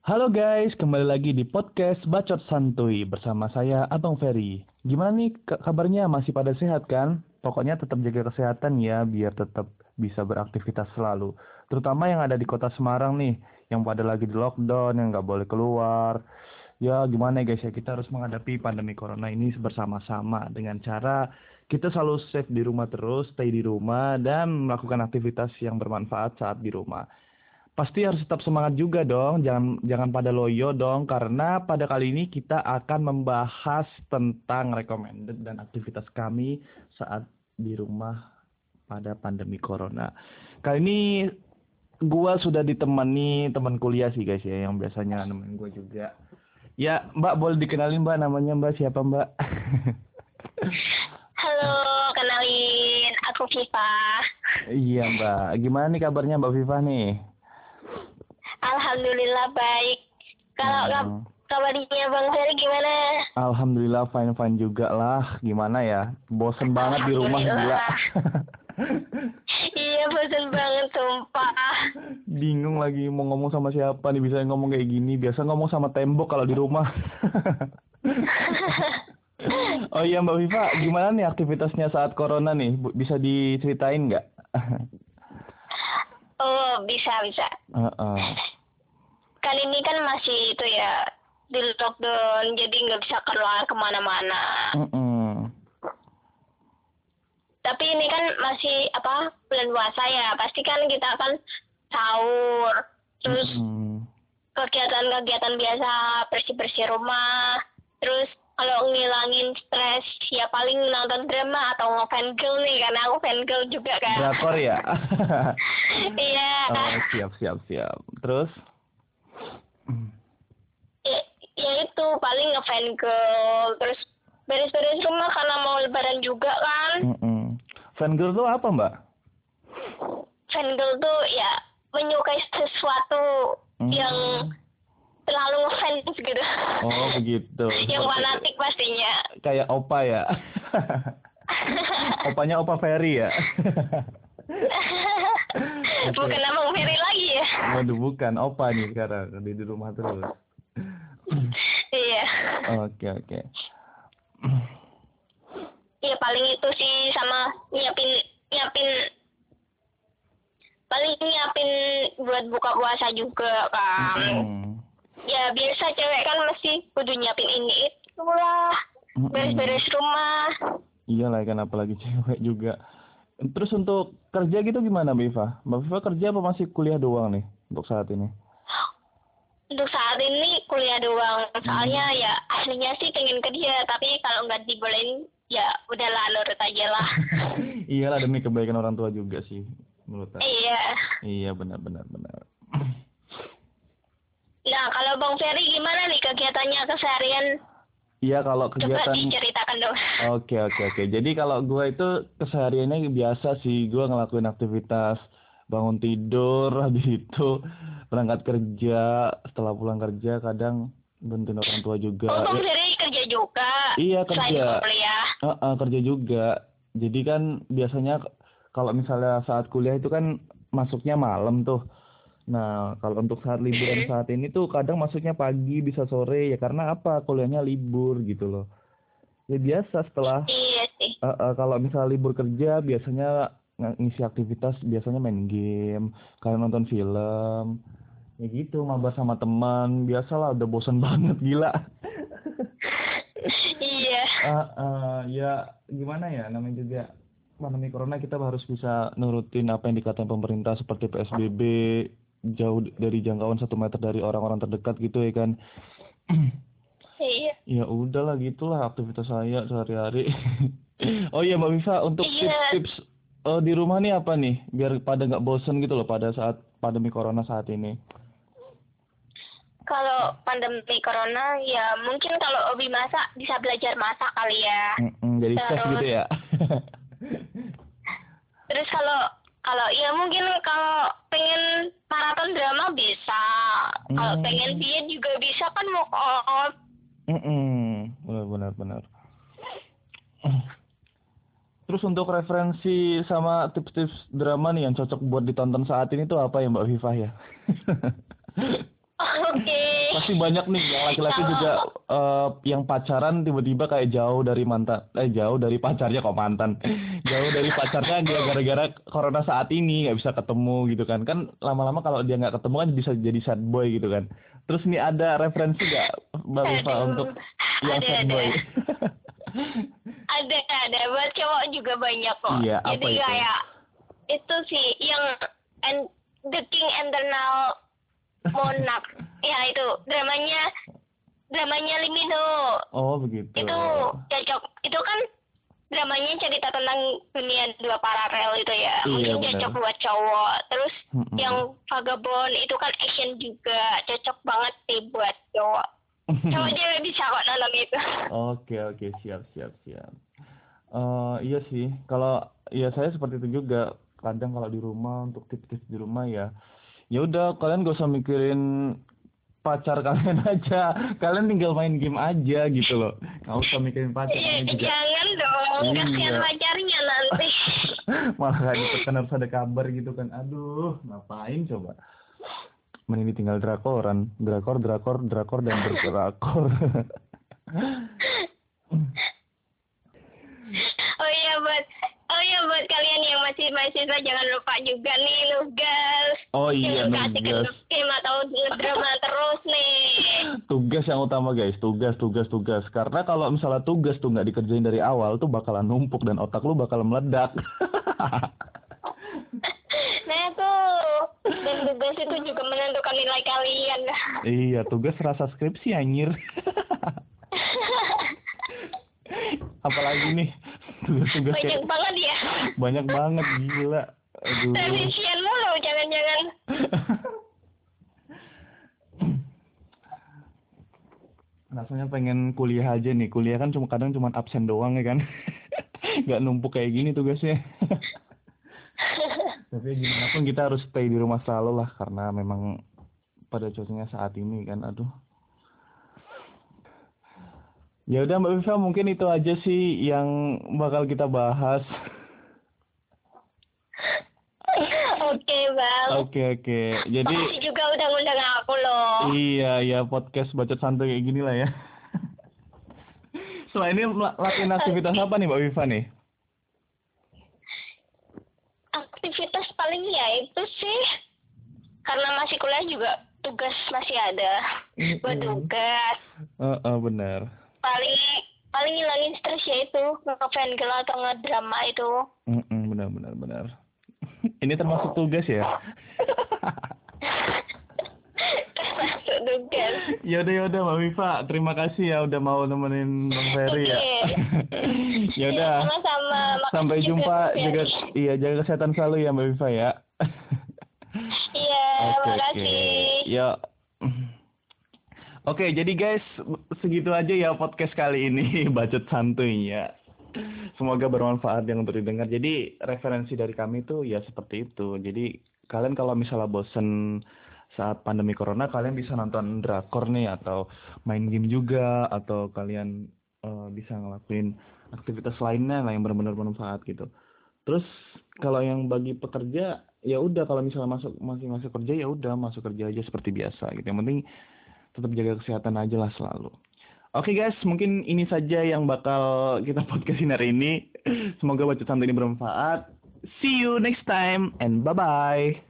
Halo guys, kembali lagi di podcast Bacot Santuy bersama saya Abang Ferry. Gimana nih ka- kabarnya? Masih pada sehat kan? Pokoknya tetap jaga kesehatan ya, biar tetap bisa beraktivitas selalu. Terutama yang ada di kota Semarang nih, yang pada lagi di lockdown, yang nggak boleh keluar. Ya gimana ya guys ya, kita harus menghadapi pandemi corona ini bersama-sama dengan cara kita selalu safe di rumah terus, stay di rumah, dan melakukan aktivitas yang bermanfaat saat di rumah pasti harus tetap semangat juga dong. Jangan jangan pada loyo dong karena pada kali ini kita akan membahas tentang recommended dan aktivitas kami saat di rumah pada pandemi corona. Kali ini gua sudah ditemani teman kuliah sih guys ya yang biasanya nemenin gua juga. Ya, Mbak boleh dikenalin Mbak namanya Mbak siapa Mbak? Halo, kenalin aku Viva. iya Mbak. Gimana nih kabarnya Mbak Viva nih? Alhamdulillah baik. Kalau Hmm. kab- kabarnya Bang Ferry gimana? Alhamdulillah fine fine juga lah. Gimana ya? Bosen banget di rumah gila. Iya, bosan banget sumpah. Bingung lagi mau ngomong sama siapa nih bisa ngomong kayak gini. Biasa ngomong sama tembok kalau di rumah. oh iya Mbak Viva, gimana nih aktivitasnya saat corona nih? Bisa diceritain nggak? oh, bisa bisa. Heeh. Kali ini kan masih itu ya di lockdown, jadi nggak bisa keluar ke mana-mana. Mm-mm. Tapi ini kan masih apa bulan puasa ya, pasti kan kita akan sahur, terus kegiatan-kegiatan biasa bersih-bersih rumah terus kalau ngilangin stres ya paling nonton drama atau ngefan girl nih karena aku fan girl juga kan Drakor ya? iya oh, siap siap siap. Terus? Ya, ya itu paling ngefan girl terus beres-beres rumah karena mau lebaran juga kan Mm-mm. Fangirl tuh apa Mbak? fan girl tuh ya menyukai sesuatu Hmm. yang terlalu ngefans gitu Oh begitu. yang fanatik pastinya kayak opa ya. Opanya opa Ferry ya. bukan abang Ferry lagi ya Waduh bukan opa nih sekarang di di rumah terus. iya Oke oke. ya paling itu sih sama nyiapin nyiapin paling nyiapin buat buka puasa juga kan Hmm. ya biasa cewek kan mesti kudu nyiapin ini itu lah Mm-mm. beres-beres rumah Iyalah kan apalagi cewek juga. Terus untuk kerja gitu gimana Mbak Viva? Mbak Viva kerja apa masih kuliah doang nih untuk saat ini? untuk saat ini kuliah doang soalnya ya aslinya sih pengen kerja tapi kalau nggak dibolehin ya udahlah nurut aja lah Iyalah demi kebaikan orang tua juga sih menurut aku. iya Iya benar benar benar. nah kalau bang Ferry gimana nih kegiatannya keseharian Iya kalau coba kegiatan diceritakan dong Oke oke oke. Jadi kalau gua itu kesehariannya biasa sih. Gua ngelakuin aktivitas bangun tidur, habis itu berangkat kerja. Setelah pulang kerja kadang bantuin orang tua juga. Oh, Bang Ya, kerja juga. Iya, kerja. kuliah. eh, eh, kerja juga. Jadi kan biasanya kalau misalnya saat kuliah itu kan masuknya malam tuh. Nah, kalau untuk saat liburan saat ini tuh kadang masuknya pagi bisa sore ya karena apa? Kuliahnya libur gitu loh. Ya biasa setelah Iya sih. Eh, eh, kalau misal libur kerja biasanya ng- ngisi aktivitas biasanya main game, kalian nonton film, ya gitu mabar sama teman, biasalah udah bosan banget gila. iya. Eh, eh, ya gimana ya namanya juga pandemi corona kita harus bisa nurutin apa yang dikatakan pemerintah seperti PSBB jauh dari jangkauan satu meter dari orang-orang terdekat gitu ya kan. Iya. Ya udahlah gitulah aktivitas saya sehari-hari. oh iya Mbak Viva untuk Iya. tips-tips eh, di rumah nih apa nih biar pada nggak bosen gitu loh pada saat pandemi corona saat ini. Kalau pandemi corona ya mungkin kalau hobi masak bisa belajar masak kali ya. Mm-mm, jadi chef Terus- gitu ya. Terus kalau kalau ya mungkin kalau pengen maraton drama bisa. Kalau Hmm. pengen diet juga bisa kan mau off. Mm-mm, benar benar benar. Terus untuk referensi sama tips-tips drama nih yang cocok buat ditonton saat ini tuh apa ya Mbak Viva ya? Pasti banyak nih yang laki-laki juga eh, yang pacaran tiba-tiba kayak jauh dari mantan eh jauh dari pacarnya kok mantan? Jauh dari pacarnya dia gara-gara corona saat ini nggak bisa ketemu gitu kan. Kan lama-lama kalau dia nggak ketemu kan bisa jadi sad boy gitu kan. Terus nih ada referensi nggak mbak Viva untuk yang ada, sad ada. boy? Ada ada. Buat cowok juga banyak kok. Iya, apa jadi itu? kayak itu sih yang and the king eternal monarch ya itu. Dramanya dramanya Limino oh begitu. Itu cocok. Itu kan dramanya cerita tentang dunia dua paralel itu ya. Iya, mungkin benar. cocok buat cowok. Terus Mm-mm. yang vagabond itu kan action juga. Cocok banget sih buat cowok. Cowok cewek bisa kok nonton itu. Oke oke. Siap siap siap. Eh iya sih. Kalau ya saya seperti itu juga. Kadang kalau di rumah untuk tips-tips di rumah ya. Ya udah kalian gak usah mikirin pacar kalian aja kalian tinggal main game aja gitu loh nggak usah mikirin pacar Iya, juga jangan dong, Iya. kasihan pacarnya nanti. malah kayak gitu kan harus ada kabar gitu kan aduh ngapain coba mending tinggal drakoran drakor drakor drakor dan berdrakor Oh iya buat, oh iya buat kalian yang masih mahasiswa jangan lupa juga nih nugas. oh iya nugas atau drama. Tugas yang utama guys. Tugas tugas tugas. Karena kalau misalnya tugas tuh nggak dikerjain dari awal tuh bakalan numpuk dan otak lu bakal meledak. Nah tuh, dan tugas itu juga menentukan nilai kalian. iya tugas rasa skripsi anjir. Apalagi nih tugas-tugas Banyak kayak banget ya. banyak banget gila. Aduh rasanya pengen kuliah aja nih. Kuliah kan cuma kadang cuma absen doang ya kan. Nggak numpuk kayak gini tugasnya tapi gimana pun kita harus stay di rumah selalu lah karena memang pada cuacanya saat ini kan aduh. Ya udah mbak Viva mungkin itu aja sih yang bakal kita bahas. Oke bang. oke oke. Jadi Makasih juga udah ngundang aku loh. iya ya podcast bacot santai kayak gini lah ya. Setelah ini lakuin aktivitas apa nih mbak Viva nih? Aktivitas paling ya itu sih karena masih kuliah juga tugas masih ada buat tugas. Heeh, benar. Paling paling ngilangin stres ya itu ngefan girl atau ngedrama itu. Mm-mm, benar benar benar. Ini termasuk tugas ya tugas yaudah yaudah mbak Viva terima kasih ya udah mau nemenin bang Ferry ya yaudah Iya, sama-sama sampai juga, jumpa jaga iya jaga kesehatan selalu ya mbak Viva ya iya Oke makasih oke. Ya. Oke, jadi guys, segitu aja ya podcast kali ini bacot santuinya. Semoga bermanfaat yang untuk didengar. Jadi referensi dari kami tuh ya seperti itu. Jadi kalian kalau misalnya bosen saat pandemi corona, kalian bisa nonton drakor nih atau main game juga atau kalian eh, bisa ngelakuin aktivitas lainnya lah yang benar-benar bermanfaat gitu. Terus kalau yang bagi pekerja ya udah kalau misalnya masuk masih masuk kerja ya udah masuk kerja aja seperti biasa gitu. Yang penting tetap jaga kesehatan aja lah selalu. Oke guys, mungkin ini saja yang bakal kita podcastin hari ini. Semoga bacot santai ini bermanfaat. See you next time and bye bye.